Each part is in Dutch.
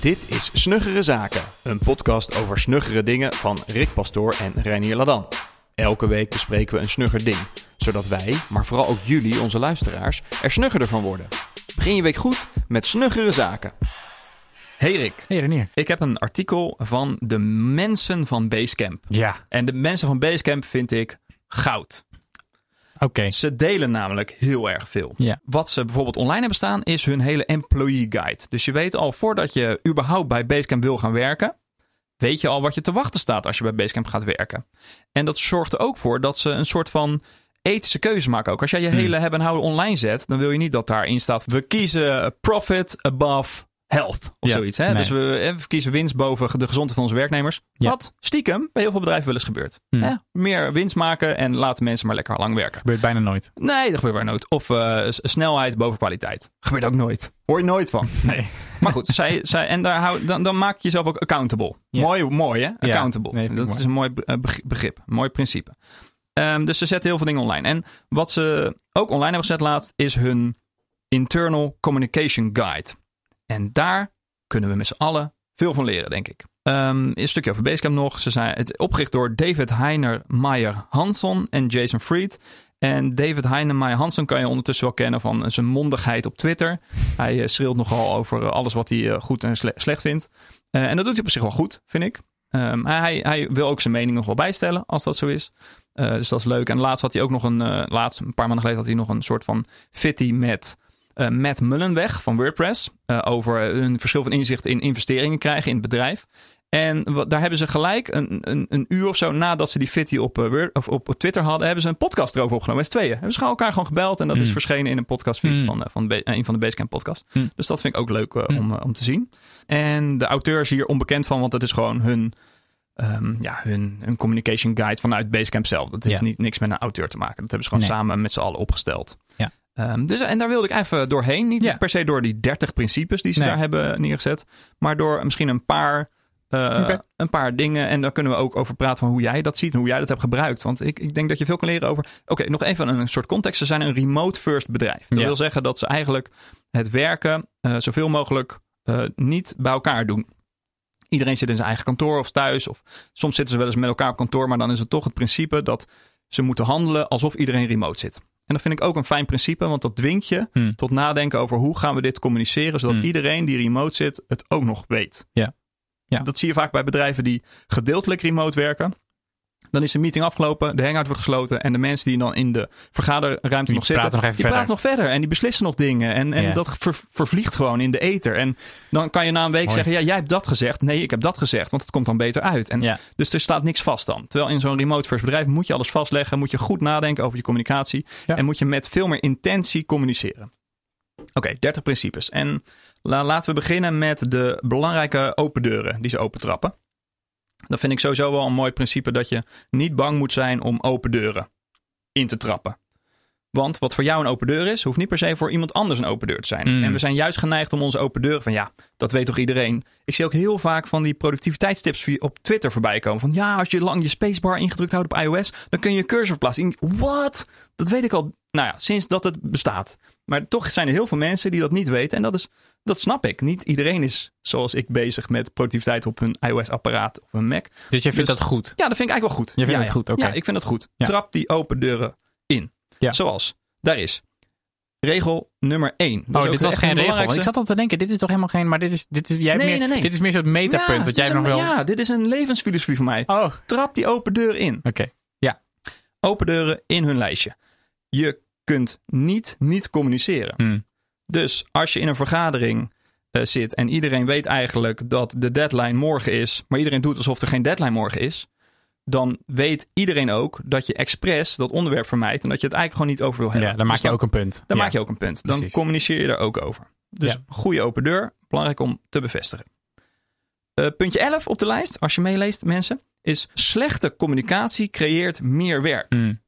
Dit is Snuggere Zaken, een podcast over snuggere dingen van Rick Pastoor en Reinier Ladan. Elke week bespreken we een snugger ding, zodat wij, maar vooral ook jullie, onze luisteraars, er snuggerder van worden. Begin je week goed met Snuggere Zaken. Hey Rick, Hey Renier. ik heb een artikel van de mensen van Basecamp. Ja, En de mensen van Basecamp vind ik goud. Oké. Ze delen namelijk heel erg veel. Wat ze bijvoorbeeld online hebben staan is hun hele employee guide. Dus je weet al voordat je überhaupt bij Basecamp wil gaan werken, weet je al wat je te wachten staat als je bij Basecamp gaat werken. En dat zorgt er ook voor dat ze een soort van ethische keuze maken ook. Als jij je hele hebben en houden online zet, dan wil je niet dat daarin staat we kiezen profit above health of Ja, zoiets. Hè? nee. Dus we, eh, we kiezen winst boven de gezondheid van onze werknemers. Ja. Wat stiekem bij heel veel bedrijven wel eens gebeurt. Hmm. Hè? Meer winst maken en laten mensen maar lekker lang werken. Gebeurt bijna nooit. Nee, dat gebeurt bij nooit. Of eh, snelheid boven kwaliteit. Gebeurt ook nooit. Hoor je nooit van. Nee. Maar goed, zij, zij, en daar hou, dan, dan maak je jezelf ook accountable. Mooi, mooi hè? Accountable. Nee, dat mooi. is een mooi eh, beg- begrip. Een mooi principe. Ehm, dus ze zetten heel veel dingen online. En wat ze ook online hebben gezet laatst is hun Internal Communication Guide. En daar kunnen we met z'n allen veel van leren, denk ik. Ehm, een stukje over Basecamp nog. Ze zijn het opgericht door David Heiner Meyer Hansson en Jason Fried. En David Heiner Meyer Hansson kan je ondertussen wel kennen van zijn mondigheid op Twitter. Hij eh, schreeuwt nogal over eh, alles wat hij eh, goed en sle- slecht vindt. En dat doet hij op zich wel goed, vind ik. Ehm, hij, hij wil ook zijn mening nog wel bijstellen, als dat zo is. Dus dat is leuk. En laatst had hij ook nog een, laatst, een paar maanden geleden had hij nog een soort van fitty met eh, Matt Mullenweg van WordPress. eh, over een verschil van inzicht in investeringen krijgen in het bedrijf. En wat, daar hebben ze gelijk een, een, een uur of zo nadat ze die fitty op, eh, Word, of op Twitter hadden, hebben ze een podcast erover opgenomen met z'n tweeën. Hebben ze gewoon elkaar gewoon gebeld en dat is Hmm. verschenen in een podcastfeed Hmm. van, van eh, een van de Basecamp podcast. Hmm. Dus dat vind ik ook leuk om, om te zien. En de auteur is hier onbekend van, want het is gewoon hun, ehm, ja, hun, hun communication guide vanuit Basecamp zelf. Dat heeft Ja. niet, niks met een auteur te maken. Dat hebben ze gewoon Nee. samen met z'n allen opgesteld. Ja. Ehm, dus, en daar wilde ik even doorheen. Niet Ja. per se door die 30 principes die ze Nee. daar hebben neergezet. Maar door misschien een paar, eh, een paar dingen. En daar kunnen we ook over praten van hoe jij dat ziet en hoe jij dat hebt gebruikt. Want ik, ik denk dat je veel kan leren over. Oké, nog even een soort context. Ze zijn een remote first bedrijf. Dat Ja. wil zeggen dat ze eigenlijk het werken eh, zoveel mogelijk eh, niet bij elkaar doen. Iedereen zit in zijn eigen kantoor of thuis. Of soms zitten ze wel eens met elkaar op kantoor. Maar dan is het toch het principe dat ze moeten handelen alsof iedereen remote zit. En dat vind ik ook een fijn principe, want dat dwingt je Hmm. tot nadenken over hoe gaan we dit communiceren, zodat Hmm. iedereen die remote zit het ook nog weet. Ja. Ja. Dat zie je vaak bij bedrijven die gedeeltelijk remote werken. Dan is de meeting afgelopen, de hangout wordt gesloten en de mensen die dan in de vergaderruimte Die nog zitten, praten nog even die verder. praten nog verder en die beslissen nog dingen. En, en dat ver- vervliegt gewoon in de ether. En dan kan je na een week Mooi. zeggen, ja, jij hebt dat gezegd. Nee, ik heb dat gezegd, want het komt dan beter uit. En dus er staat niks vast dan. Terwijl in zo'n remote first bedrijf moet je alles vastleggen. Moet je goed nadenken over je communicatie. Ja. En moet je met veel meer intentie communiceren. Oké, 30 principes. En la- laten we beginnen met de belangrijke open deuren die ze opentrappen. Dat vind ik sowieso wel een mooi principe dat je niet bang moet zijn om open deuren in te trappen. Want wat voor jou een open deur is, hoeft niet per se voor iemand anders een open deur te zijn. Mm. En we zijn juist geneigd om onze open deuren van ja, dat weet toch iedereen. Ik zie ook heel vaak van die productiviteitstips op Twitter voorbij komen. Van ja, als je lang je spacebar ingedrukt houdt op iOS, dan kun je je cursor verplaatsen. Wat? Dat weet ik al, nou ja, sinds dat het bestaat. Maar toch zijn er heel veel mensen die dat niet weten. En dat, is, dat snap ik. Niet iedereen is zoals ik bezig met productiviteit op een iOS-apparaat of een Mac. Dus jij vindt Dus- dat goed? Ja, dat vind ik eigenlijk wel goed. Je vindt ja, het ja. goed, oké. Ja, ik vind dat goed. Ja. Trap die open deuren in. Ja. Zoals, daar is regel nummer 1. oh, dit was geen regel. Ik zat al te denken, dit is toch helemaal geen... Maar dit is, dit is, jij Nee, meer, nee, nee. Dit is meer zo'n metapunt. ja, wat jij nog een- wel... Ja, dit is een levensfilosofie voor mij. Oh, oké. Trap die open deur in. Open deuren in hun lijstje. Je kunt niet niet communiceren. Hmm. Dus als je in een vergadering eh, zit en iedereen weet eigenlijk dat de deadline morgen is, maar iedereen doet alsof er geen deadline morgen is, dan weet iedereen ook dat je expres dat onderwerp vermijdt en dat je het eigenlijk gewoon niet over wil hebben. Ja, dan maak Dus je ook een punt. Dan Ja. maak je ook een punt. Dan Precies. communiceer je er ook over. Dus Ja. goede open deur, belangrijk om te bevestigen. Eh, puntje 11 op de lijst, als je meeleest mensen, is slechte communicatie creëert meer werk. Hmm.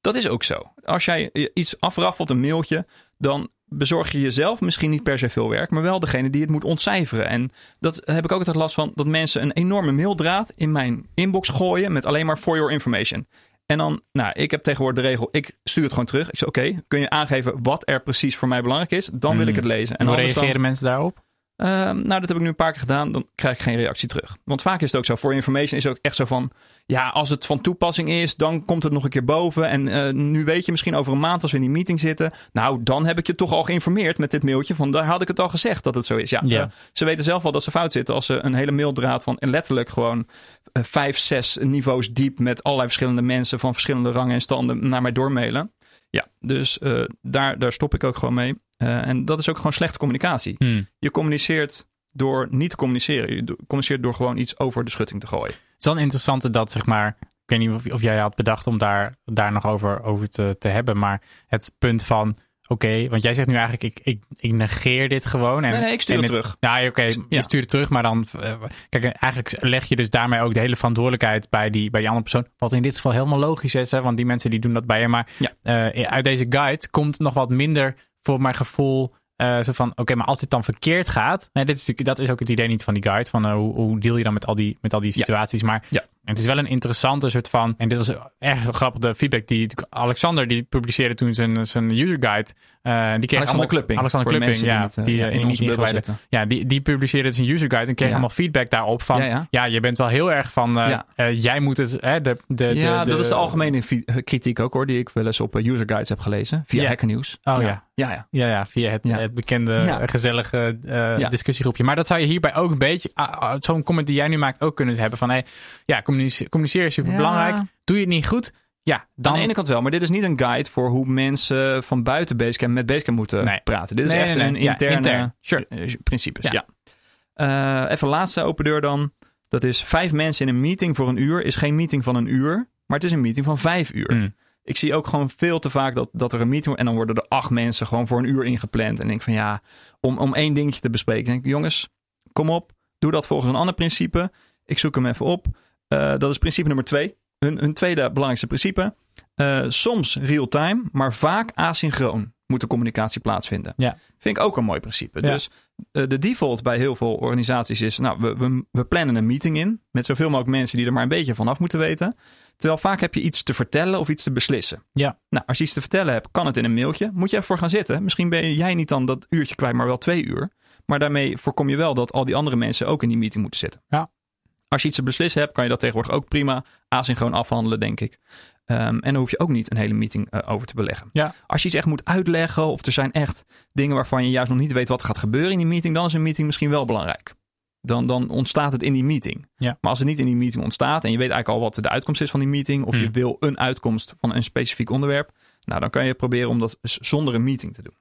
Dat is ook zo. Als jij iets afraffelt, een mailtje, dan bezorg je jezelf misschien niet per se veel werk, maar wel degene die het moet ontcijferen. En dat heb ik ook altijd last van, dat mensen een enorme maildraad in mijn inbox gooien met alleen maar for your information. En dan, nou, ik heb tegenwoordig de regel, ik stuur het gewoon terug. Ik zeg, oké, kun je aangeven wat er precies voor mij belangrijk is? Dan wil ik het lezen. En hoe dan- reageren mensen daarop? Ehm, nou, dat heb ik nu een paar keer gedaan. Dan krijg ik geen reactie terug. Want vaak is het ook zo. For information is ook echt zo van. Ja, als het van toepassing is, dan komt het nog een keer boven. En eh, nu weet je misschien over een maand als we in die meeting zitten. Nou, dan heb ik je toch al geïnformeerd met dit mailtje. Van daar had ik het al gezegd dat het zo is. Ja, eh, ze weten zelf wel dat ze fout zitten. Als ze een hele maildraad van letterlijk gewoon eh, vijf, zes niveaus diep. Met allerlei verschillende mensen van verschillende rangen en standen naar mij doormailen. Ja, dus eh, daar, daar stop ik ook gewoon mee. Eh, en dat is ook gewoon slechte communicatie. Hmm. Je communiceert door niet te communiceren. Je communiceert door gewoon iets over de schutting te gooien. Het is wel een interessante dat, zeg maar, ik weet niet of, of jij had bedacht om daar, daar nog over, over te, te hebben, maar het punt van, oké, want jij zegt nu eigenlijk, ik, ik, ik negeer dit gewoon. En, Nee, nee, ik stuur en het terug. Nou, oké, je Ja. stuurt het terug, maar dan, eh, kijk, eigenlijk leg je dus daarmee ook de hele verantwoordelijkheid bij die, bij die andere persoon. Wat in dit geval helemaal logisch is, hè, want die mensen die doen dat bij je. Maar Ja. eh, uit deze guide komt nog wat minder, voor mijn gevoel, eh, zo van, oké, maar als dit dan verkeerd gaat, hè, dit is dat is ook het idee niet van die guide, van hoe, hoe deal je dan met al die, met al die Ja. situaties. Maar Ja. Het is wel een interessante soort van, en dit was erg grappig, de feedback die Alexander, die publiceerde toen zijn, zijn user guide. Eh, die kreeg Alexander allemaal- Klupping. Alexander Klupping, ja. die niet, eh, die, in eh, onze bubbel ingewijden. zitten. Ja, die, die publiceerde zijn user guide en kreeg Ja. allemaal feedback daarop van, Ja, ja, ja. je bent wel heel erg van, Ja. jij moet het, hè, de, de, ja, de, dat is de algemene kritiek ook hoor. Die ik wel eens op user guides heb gelezen. Via Ja. Hacker News. Oh ja. Ja, ja. Ja, ja, via het, Ja. het bekende Ja. gezellige Ja. discussiegroepje. Maar dat zou je hierbij ook een beetje, ah, ah, zo'n comment die jij nu maakt, ook kunnen hebben van, hey, ja, communice- communiceren is super belangrijk. Ja. Doe je het niet goed? Ja, dan... Aan de ene kant wel, maar dit is niet een guide voor hoe mensen van buiten Basecamp met Basecamp moeten Nee. praten. Dit is Nee, echt nee, een nee. Ja, interne intern. Sure. eh, principes. Ja. Ja. Eh, even laatste open deur dan. Dat is vijf mensen in een meeting voor een uur. Is geen meeting van een uur, maar het is een meeting van vijf uur. Mm. Ik zie ook gewoon veel te vaak dat, dat er een meeting wordt en dan worden er acht mensen gewoon voor een uur ingepland. En ik denk van ja, om, om één dingetje te bespreken. Denk ik, jongens, kom op, doe dat volgens een ander principe. Ik zoek hem even op. Eh, dat is principe nummer twee. Hun, hun tweede belangrijkste principe. Eh, soms real-time, maar vaak asynchroon moet de communicatie plaatsvinden. Ja. Vind ik ook een mooi principe. Ja. Dus eh, de default bij heel veel organisaties is, nou, we, we, we plannen een meeting in met zoveel mogelijk mensen die er maar een beetje vanaf moeten weten. Terwijl vaak heb je iets te vertellen of iets te beslissen. Ja. Nou, als je iets te vertellen hebt, kan het in een mailtje. Moet je even voor gaan zitten. Misschien ben jij niet dan dat uurtje kwijt, maar wel twee uur. Maar daarmee voorkom je wel dat al die andere mensen ook in die meeting moeten zitten. Ja. Als je iets te beslissen hebt, kan je dat tegenwoordig ook prima asynchroon afhandelen, denk ik. Ehm, en dan hoef je ook niet een hele meeting eh, over te beleggen. Ja. Als je iets echt moet uitleggen, of er zijn echt dingen waarvan je juist nog niet weet wat er gaat gebeuren in die meeting, dan is een meeting misschien wel belangrijk. Dan, dan ontstaat het in die meeting. Ja. Maar als het niet in die meeting ontstaat en je weet eigenlijk al wat de uitkomst is van die meeting, of je Hmm. wil een uitkomst van een specifiek onderwerp, nou dan kan je proberen om dat zonder een meeting te doen.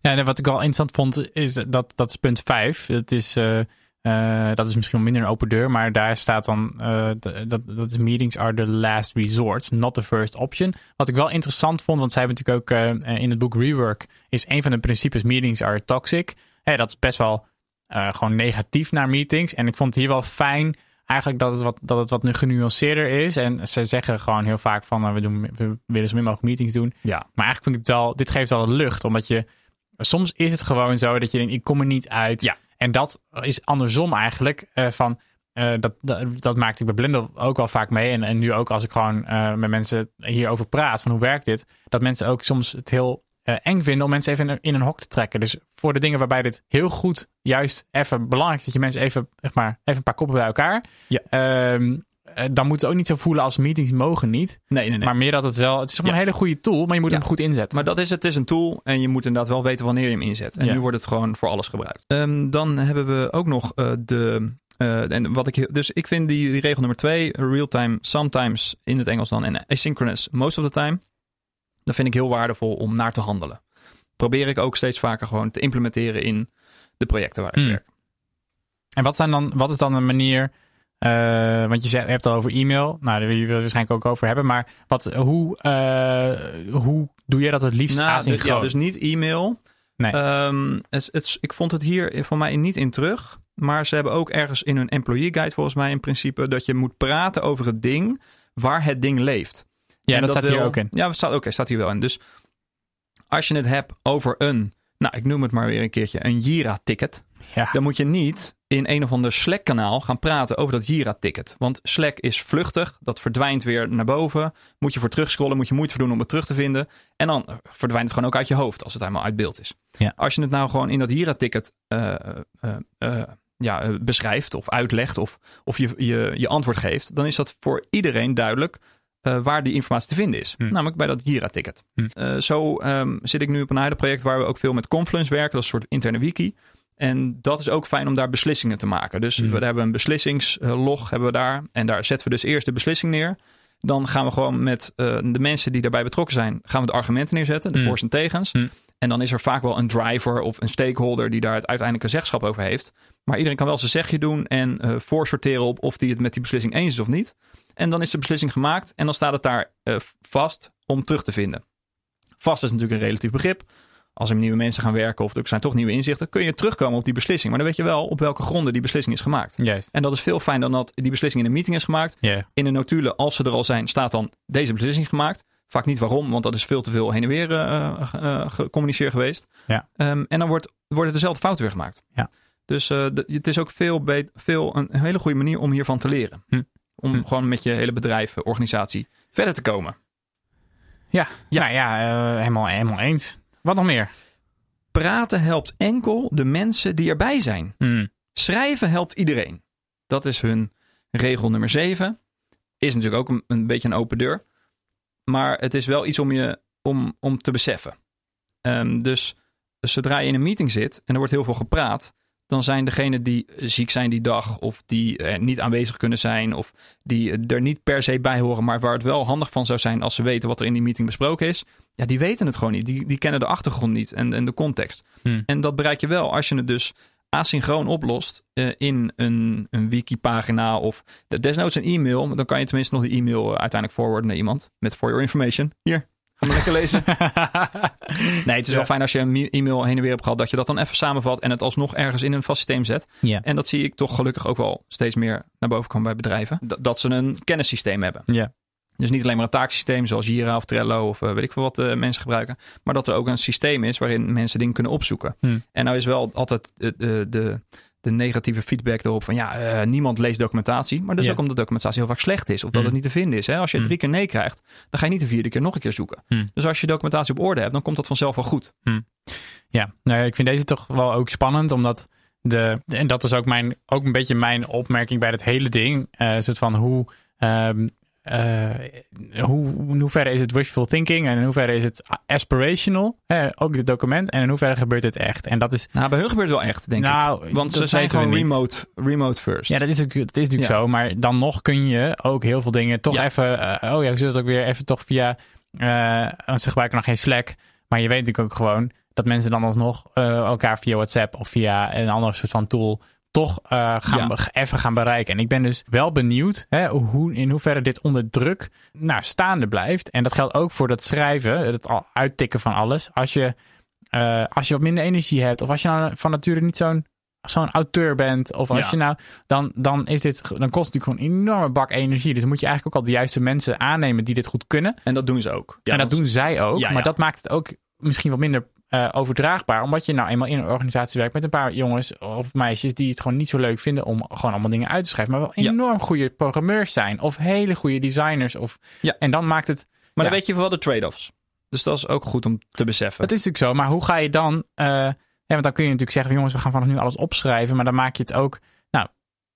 Ja, en wat ik wel interessant vond, is dat, dat is punt 5. Het is, eh, eh, dat is misschien wel minder een open deur, maar daar staat dan, eh, dat, dat is meetings are the last resort, not the first option. Wat ik wel interessant vond, want zij hebben natuurlijk ook eh, in het boek Rework, is een van de principes meetings are toxic. Dat is best wel gewoon negatief naar meetings. En ik vond het hier wel fijn eigenlijk dat het wat, dat het wat nu genuanceerder is. En ze zeggen gewoon heel vaak van, nou, we, doen, we willen zo min mogelijk meetings doen. Ja. Maar eigenlijk vind ik het wel, dit geeft wel lucht, omdat je soms is het gewoon zo dat je denkt, ik kom er niet uit. Ja. En dat is andersom eigenlijk eh, van, eh, dat, dat, dat maakte ik bij Blender ook wel vaak mee. En, en nu ook als ik gewoon eh, met mensen hierover praat, van hoe werkt dit? Dat mensen ook soms het heel eng vinden om mensen even in een, in een hok te trekken. Dus voor de dingen waarbij dit heel goed, juist even belangrijk is dat je mensen even, zeg maar, even een paar koppen bij elkaar. Ja. Ehm, eh, dan moet het ook niet zo voelen als meetings mogen niet. Nee, nee, nee. Maar meer dat het wel, het is gewoon Ja. een hele goede tool, maar je moet Ja. hem goed inzetten. Maar dat is het. Het is een tool en je moet inderdaad wel weten wanneer je hem inzet. En Ja. nu wordt het gewoon voor alles gebruikt. Ehm, dan hebben we ook nog eh, de. eh, en wat ik, dus ik vind die, die regel nummer twee, real-time sometimes in het Engels dan en asynchronous most of the time. Dat vind ik heel waardevol om naar te handelen. Probeer ik ook steeds vaker gewoon te implementeren in de projecten waar ik Hmm. werk. En wat, zijn dan, wat is dan een manier? Eh, want je, zegt, je hebt het al over e-mail. Nou, daar wil je het waarschijnlijk ook over hebben. Maar wat, hoe, eh, hoe doe je dat het liefst Nou, dus, ja, dus niet e-mail. Nee. Ehm, het, het- ik vond het hier voor mij niet in terug. Maar ze hebben ook ergens in hun employee guide volgens mij in principe dat je moet praten over het ding waar het ding leeft. ja, En dat, staat hier ook in. Ja, staat, oké, staat hier wel in. Dus als je het hebt over een, nou ik noem het maar weer een keertje, een Jira-ticket. Ja. Dan moet je niet in een of ander Slack-kanaal gaan praten over dat Jira-ticket. Want Slack is vluchtig, dat verdwijnt weer naar boven. Moet je voor terugscrollen, moet je moeite voor doen om het terug te vinden. En dan verdwijnt het gewoon ook uit je hoofd als het helemaal uit beeld is. Ja. Als je het nou gewoon in dat Jira-ticket uh, uh, uh, ja, beschrijft of uitlegt of, of je, je, je antwoord geeft, dan is dat voor iedereen duidelijk waar die informatie te vinden is. Hm. Namelijk bij dat Jira-ticket. Hm. zo um, zit ik nu op een huidig project waar we ook veel met Confluence werken. Dat is een soort interne wiki. En dat is ook fijn om daar beslissingen te maken. Dus Mhm. we hebben een beslissingslog hebben we daar. En daar zetten we dus eerst de beslissing neer. Dan gaan we gewoon met uh, de mensen die daarbij betrokken zijn, gaan we de argumenten neerzetten, de Mm. voor's en tegens. Mm. En dan is er vaak wel een driver of een stakeholder die daar het uiteindelijke zeggenschap over heeft. Maar iedereen kan wel zijn zegje doen en uh, voorsorteren op of die het met die beslissing eens is of niet. En dan is de beslissing gemaakt en dan staat het daar uh, vast om terug te vinden. Vast is natuurlijk een relatief begrip als er nieuwe mensen gaan werken of er zijn toch nieuwe inzichten, kun je terugkomen op die beslissing. Maar dan weet je wel op welke gronden die beslissing is gemaakt. Juist. En dat is veel fijn dan dat die beslissing in een meeting is gemaakt. Yeah. In de notulen, als ze er al zijn, staat dan deze beslissing gemaakt. Vaak niet waarom, want dat is veel te veel heen en weer uh, uh, gecommuniceerd geweest. Ja. Um, en dan wordt, worden dezelfde fouten weer gemaakt. Ja. Dus uh, de, het is ook veel, veel een hele goede manier om hiervan te leren. Hm. Om Hm. gewoon met je hele bedrijf, organisatie verder te komen. Ja, ja. Nou ja helemaal, helemaal eens. Wat nog meer? Praten helpt enkel de mensen die erbij zijn. Hmm. Schrijven helpt iedereen. Dat is hun regel nummer 7. Is natuurlijk ook een, een, beetje een open deur. Maar het is wel iets om, je, om, om te beseffen. Um, dus, dus zodra je in een meeting zit en er wordt heel veel gepraat, dan zijn degenen die ziek zijn die dag, of die er niet aanwezig kunnen zijn, of die er niet per se bij horen, maar waar het wel handig van zou zijn als ze weten wat er in die meeting besproken is, ja, die weten het gewoon niet. Die, die kennen de achtergrond niet en, en de context. Hmm. En dat bereik je wel als je het dus asynchroon oplost uh, in een, een wiki-pagina of desnoods een e-mail. Dan kan je tenminste nog die e-mail uiteindelijk forwarden naar iemand met for your information. Hier, Ga maar lekker lezen. nee, het is ja. wel fijn als je een e-mail heen en weer hebt gehad, dat je dat dan even samenvat en het alsnog ergens in een vast systeem zet. Ja. En dat zie ik toch gelukkig ook wel steeds meer naar boven komen bij bedrijven. Dat, ze een kennissysteem hebben. Ja. Dus niet alleen maar een taaksysteem zoals Jira of Trello of uh, weet ik veel wat uh, mensen gebruiken. Maar dat er ook een systeem is waarin mensen dingen kunnen opzoeken. Hmm. En nou is wel altijd de, de, de, negatieve feedback erop van ja, uh, niemand leest documentatie. Maar dat is ook omdat documentatie heel vaak slecht is. Of dat het niet te vinden is. Hè? Als je Hmm. drie keer nee krijgt, dan ga je niet de vierde keer nog een keer zoeken. Hmm. Dus als je documentatie op orde hebt, dan komt dat vanzelf wel goed. Ja, nou, ik vind deze toch wel ook spannend, omdat de, en dat is ook, mijn, ook een beetje mijn opmerking bij het hele ding, uh, soort van hoe, um, uh, hoe, in hoeverre is het wishful thinking en in hoeverre is het aspirational, hè, ook dit document, en in hoeverre gebeurt het echt. En dat is, Nou, bij hun gebeurt het wel echt, denk nou, ik. Want ze zijn gewoon remote, remote first. Ja, dat is, dat is natuurlijk Ja. zo. Maar dan nog kun je ook heel veel dingen toch Ja. even... eh, oh ja, ik zit het ook weer even toch via... eh, want ze gebruiken nog geen Slack. Maar je weet natuurlijk ook gewoon dat mensen dan alsnog eh, elkaar via WhatsApp of via een ander soort van tool toch eh, gaan Ja. even gaan bereiken. En ik ben dus wel benieuwd hè, hoe, in hoeverre dit onder druk nou, staande blijft. En dat geldt ook voor dat schrijven, het uittikken van alles. Als je, eh, als je wat minder energie hebt of als je nou van nature niet zo'n zo'n auteur bent of als Ja. je nou dan, dan is dit dan kost het natuurlijk gewoon een enorme bak energie. Dus moet je eigenlijk ook al de juiste mensen aannemen die dit goed kunnen. En dat doen ze ook. Ja, en dat doen zij ook. Ja, maar dat maakt het ook misschien wat minder eh, overdraagbaar. Omdat je nou eenmaal in een organisatie werkt met een paar jongens of meisjes die het gewoon niet zo leuk vinden om gewoon allemaal dingen uit te schrijven. Maar wel Ja. enorm goede programmeurs zijn. Of hele goede designers. Of, Ja. En dan maakt het. Maar Ja. dan weet je wel de trade-offs. Dus dat is ook goed om te beseffen. Dat is natuurlijk zo. Maar hoe ga je dan. eh, ja, want dan kun je natuurlijk zeggen: jongens, we gaan vanaf nu alles opschrijven. Maar dan maak je het ook. Nou,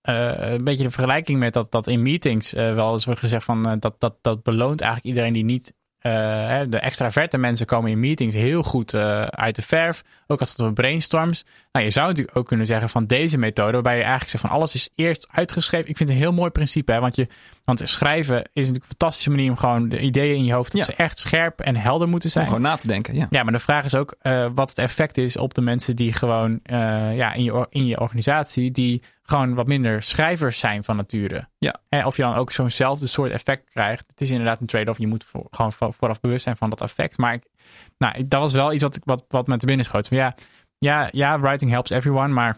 eh, een beetje de vergelijking met dat, dat in meetings wel eens wordt gezegd van dat, dat, dat beloont eigenlijk iedereen die niet. Eh, de extraverte mensen komen in meetings heel goed eh, uit de verf. Ook als het over brainstorms. Nou, je zou natuurlijk ook kunnen zeggen van deze methode, waarbij je eigenlijk zegt van alles is eerst uitgeschreven. Ik vind het een heel mooi principe, hè, want, je, want schrijven is natuurlijk een fantastische manier om gewoon de ideeën in je hoofd, dat Ja. ze echt scherp en helder moeten Om zijn. gewoon na te denken. Ja. Ja, maar de vraag is ook eh, wat het effect is op de mensen die gewoon ja, in, je, in je organisatie, die gewoon wat minder schrijvers zijn van nature. Ja. Hè, of je dan ook zo'nzelfde soort effect krijgt. Het is inderdaad een trade-off. Je moet voor, gewoon vo- vooraf bewust zijn van dat effect. Maar ik, nou, dat was wel iets wat, ik- wat, wat me te binnen schoot. Van ja, ja, ja, writing helps everyone. Maar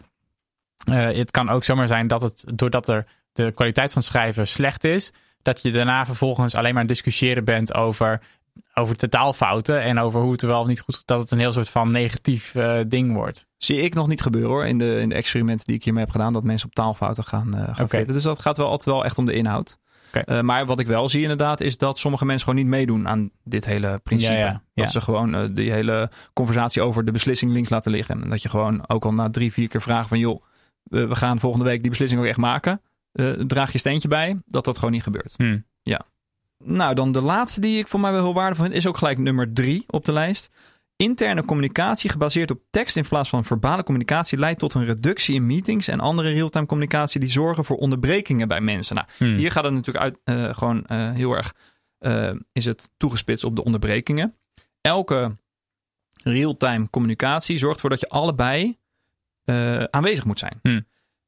eh, het kan ook zomaar zijn dat het, doordat er de kwaliteit van schrijven slecht is, dat je daarna vervolgens alleen maar aan het discussiëren bent over over totaalfouten en over hoe het er wel of niet goed dat het een heel soort van negatief eh, ding wordt. Zie ik nog niet gebeuren hoor, in de, in de experimenten die ik hiermee heb gedaan, dat mensen op taalfouten gaan, uh, gaan. Dus dat gaat wel altijd wel echt om de inhoud. Eh, maar wat ik wel zie inderdaad, is dat sommige mensen gewoon niet meedoen aan dit hele principe. Ja, ja, Dat ja. ze gewoon die hele conversatie over de beslissing links laten liggen. En dat je gewoon ook al na drie, vier keer vragen van joh, we, gaan volgende week die beslissing ook echt maken. Draag je steentje bij, dat dat gewoon niet gebeurt. Hm. Nou, dan de laatste die ik voor mij wel heel waardevol vind, is ook gelijk nummer drie op de lijst. Interne communicatie gebaseerd op tekst in plaats van verbale communicatie leidt tot een reductie in meetings en andere real-time communicatie die zorgen voor onderbrekingen bij mensen. Nou, Hm. hier gaat het natuurlijk uit, eh, gewoon eh, heel erg, eh, is het toegespitst op de onderbrekingen. Elke real-time communicatie zorgt ervoor dat je allebei aanwezig moet zijn. Hm.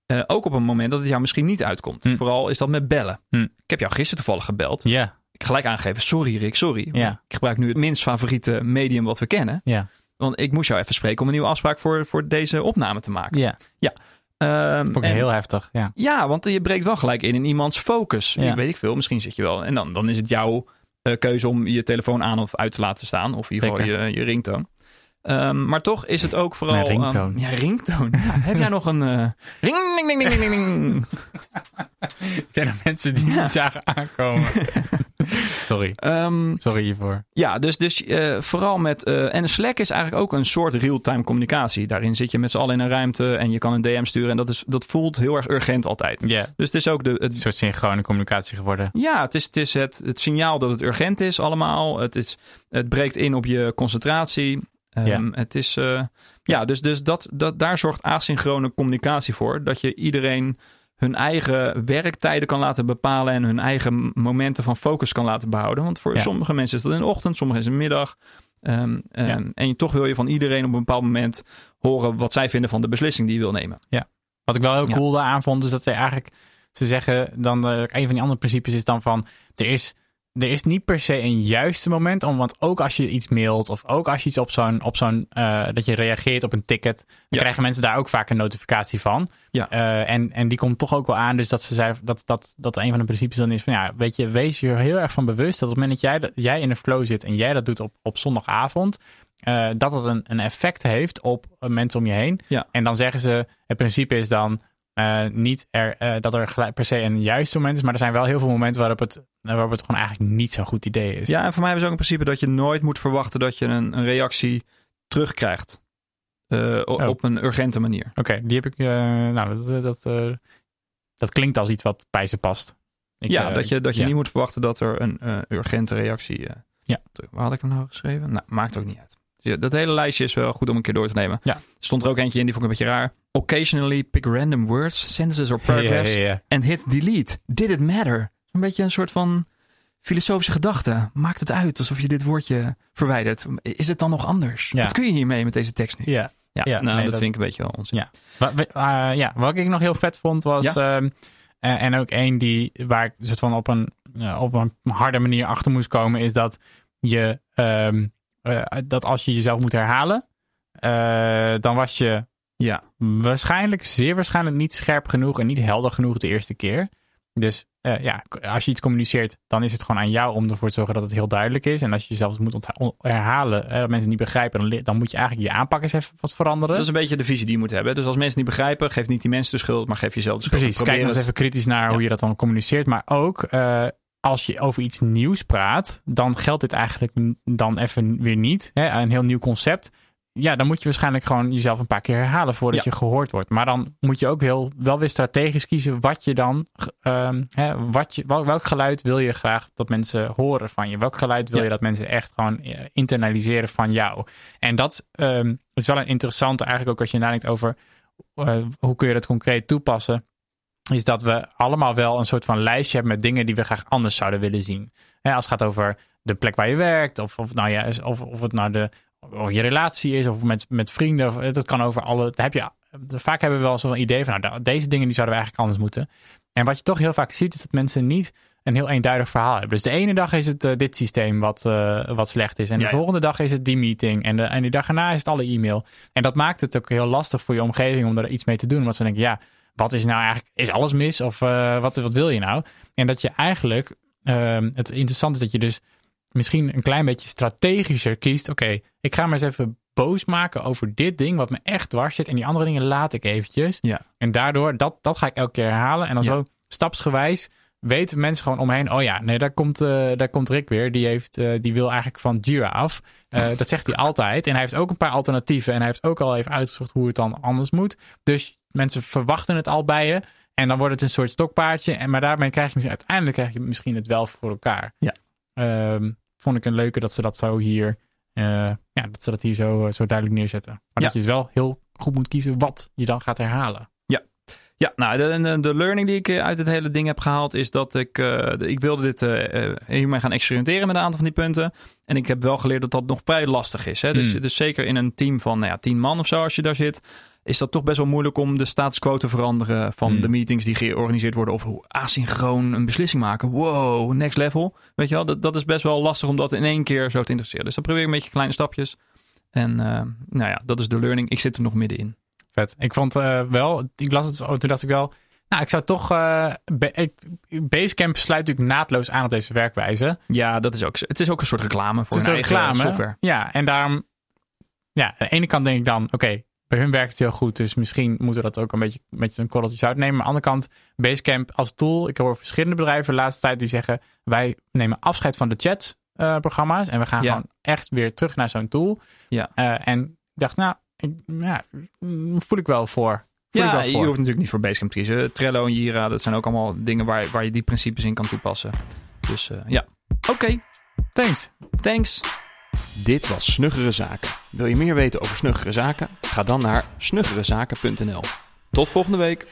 Eh, ook op een moment dat het jou misschien niet uitkomt. Hm. Vooral is dat met bellen. Ik heb jou gisteren toevallig gebeld Ja, gelijk aangeven, sorry Rick, sorry. Ja. Ik gebruik nu het minst favoriete medium wat we kennen. ja, Want ik moest jou even spreken om een nieuwe afspraak voor, voor deze opname te maken. ja. Vond ik en- heel heftig. Ja. Ja, want je breekt wel gelijk in in iemands focus. Ja. Weet ik veel, misschien zit je wel. En dan, dan is het jouw eh, keuze om je telefoon aan of uit te laten staan. Of in ieder geval je, je ringtoon. Ehm, maar toch is het ook vooral... Mijn ringtoon. ja, ringtoon. Ja, heb jij nog een... eh, ring, ding, ding, ding, ding, ding. Ik ken mensen die Ja. zagen aankomen. Sorry. Ehm, Sorry hiervoor. Ja, dus, dus eh, vooral met. eh, en Slack is eigenlijk ook een soort real-time communicatie. Daarin zit je met z'n allen in een ruimte en je kan een DM sturen. En dat, is, dat voelt heel erg urgent altijd. Dus het is ook de. een Het, soort synchrone communicatie geworden. ja, het is, het, is het, het signaal dat het urgent is, allemaal. Het, is, het breekt in op je concentratie. Ja. Het is. eh, ja, dus, dus dat, dat, daar zorgt asynchrone communicatie voor. Dat je iedereen hun eigen werktijden kan laten bepalen en hun eigen momenten van focus kan laten behouden. Want voor Ja. sommige mensen is dat in de ochtend, sommigen is het in de middag. Ehm, ehm, Ja. En je, toch wil je van iedereen op een bepaald moment horen wat zij vinden van de beslissing die je wil nemen. Wat ik wel heel Ja. cool daaraan vond, is dat ze eigenlijk, ze zeggen dan, een van die andere principes is dan van, er is, er is niet per se een juiste moment om, want ook als je iets mailt of ook als je iets op zo'n, op zo'n, eh, dat je reageert op een ticket, dan Ja. krijgen mensen daar ook vaak een notificatie van. Ja. Eh, en, en die komt toch ook wel aan, dus dat ze zei, dat, dat, dat een van de principes dan is van, ja, weet je, wees je er heel erg van bewust dat op het moment dat jij, dat- jij in een flow zit en jij dat doet op, op zondagavond, eh, dat het een, een effect heeft op mensen om je heen. Ja. En dan zeggen ze, het principe is dan eh, niet er, eh, dat er per se een juiste moment is, maar er zijn wel heel veel momenten waarop het, waarop het gewoon eigenlijk niet zo'n goed idee is. Ja, en voor mij is ook een principe dat je nooit moet verwachten dat je een, een reactie terugkrijgt. Eh, Oh. Op een urgente manier. Oké, die heb ik, nou, dat, dat, dat klinkt als iets wat bij ze past. Ik, ja, dat je, dat je ja. niet moet verwachten dat er een urgente reactie. Ja. Waar had ik hem nou geschreven? Nou, maakt ook niet uit. Dus ja, dat hele lijstje is wel goed om een keer door te nemen. Ja. Er stond er ook eentje in, die vond ik een beetje raar. Occasionally pick random words, sentences or paragraphs ja. and hit delete. Did it matter? Een beetje een soort van filosofische gedachte. Maakt het uit alsof je dit woordje verwijdert? Is het dan nog anders? Ja. Wat kun je hiermee met deze tekst nu? Ja. Ja, Ja, nou, nee, dat, dat- vind ik een beetje wel onzin. Ja. Wat, eh, ja, wat ik nog heel vet vond was. ehm, eh, en ook één die waar ik soort van op een, eh, op een harde manier achter moest komen, is dat je ehm, eh, dat als je jezelf moet herhalen, eh, dan was je Ja. waarschijnlijk, zeer waarschijnlijk niet scherp genoeg en niet helder genoeg de eerste keer. Dus eh, ja, als je iets communiceert, dan is het gewoon aan jou om ervoor te zorgen dat het heel duidelijk is. En als je jezelf moet herhalen, eh, dat mensen niet begrijpen, dan, dan moet je eigenlijk je aanpak eens even wat veranderen. Dat is een beetje de visie die je moet hebben. Dus als mensen niet begrijpen, geef niet die mensen de schuld, maar geef jezelf de schuld. Precies, kijk eens even kritisch naar Ja. hoe je dat dan communiceert. Maar ook als je over iets nieuws praat, dan geldt dit eigenlijk dan even weer niet. Hè? Een heel nieuw concept. Ja, dan moet je waarschijnlijk gewoon jezelf een paar keer herhalen voordat Ja. je gehoord wordt. Maar dan moet je ook wel, wel weer strategisch kiezen wat je dan, ehm, hè, wat je, wel- welk geluid wil je graag dat mensen horen van je? Welk geluid wil Ja. je dat mensen echt gewoon eh, internaliseren van jou? En dat ehm, is wel een interessante eigenlijk ook als je nadenkt over eh, hoe kun je dat concreet toepassen is dat we allemaal wel een soort van lijstje hebben met dingen die we graag anders zouden willen zien. Als het gaat over de plek waar je werkt, of, of, nou ja, of, of het nou de, of je relatie is, of met, met vrienden. Of, dat kan over alle. Heb je, vaak hebben we wel zo'n idee van, nou, deze dingen die zouden we eigenlijk anders moeten. En wat je toch heel vaak ziet, is dat mensen niet een heel eenduidig verhaal hebben. Dus de ene dag is het eh, dit systeem wat, eh, wat slecht is. En de Ja, ja. volgende dag is het die meeting. En de, en die dag erna is het alle e-mail. En dat maakt het ook heel lastig voor je omgeving om er iets mee te doen. Want ze denken, ja, wat is nou eigenlijk, is alles mis? Of eh, wat, wat wil je nou? En dat je eigenlijk, ehm, het interessante is dat je dus misschien een klein beetje strategischer kiest. Oké, ik ga me eens even boos maken over dit ding wat me echt dwars zit. En die andere dingen laat ik eventjes. Ja. En daardoor, dat, dat ga ik elke keer herhalen. En dan Ja. zo stapsgewijs weten mensen gewoon omheen. Oh ja, nee, daar komt, eh, daar komt Rick weer. Die, heeft, eh, die wil eigenlijk van Jira af. Eh, dat zegt hij altijd. En hij heeft ook een paar alternatieven. En hij heeft ook al even uitgezocht hoe het dan anders moet. Dus mensen verwachten het al bij je. En dan wordt het een soort stokpaardje. En, maar daarmee krijg je misschien, uiteindelijk krijg je misschien het wel voor elkaar. Ja. Ehm, vond ik een leuke dat ze dat zo hier, ja, dat ze dat hier zo, zo duidelijk neerzetten. Maar Ja. dat je dus wel heel goed moet kiezen wat je dan gaat herhalen. Ja, nou, de, de, learning die ik eh, uit het hele ding heb gehaald is dat ik, eh, ik wilde dit eh, hiermee gaan experimenteren met een aantal van die punten. En ik heb wel geleerd dat dat nog vrij lastig is. Hè? Dus, Hmm. dus zeker in een team van nou ja, tien man of zo, als je daar zit, is dat toch best wel moeilijk om de status quo te veranderen van Hmm. de meetings die georganiseerd worden. Of hoe asynchroon een beslissing maken. Wow, next level. Weet je wel, dat, dat is best wel lastig om dat in één keer zo te interesseren. Dus dan probeer ik een beetje kleine stapjes. En nou ja, dat is de learning. Ik zit er nog middenin. Vet. Ik vond eh, wel, ik las het toen dacht ik wel, nou, ik zou toch, eh, Basecamp sluit natuurlijk naadloos aan op deze werkwijze. Ja, dat is ook. Het is ook een soort reclame voor Het een is ook eigen reclame. software. Ja, en daarom, ja, aan de ene kant denk ik dan, oké, bij hun werkt het heel goed, dus misschien moeten we dat ook een beetje met een korreltje zout nemen. Maar aan de andere kant, Basecamp als tool, ik hoor verschillende bedrijven de laatste tijd die zeggen, wij nemen afscheid van de chatprogramma's en we gaan Ja. gewoon echt weer terug naar zo'n tool. Ja. Eh, en ik dacht, nou, ja, voel ik wel voor. Voel Ja, wel je hoeft natuurlijk niet voor Basecamp te kiezen. Trello en Jira, dat zijn ook allemaal dingen waar, waar je die principes in kan toepassen. Dus eh, ja, oké. Thanks. Thanks. Dit was Snuggere Zaken. Wil je meer weten over Snuggere Zaken? Ga dan naar snuggerezaken.nl. Tot volgende week.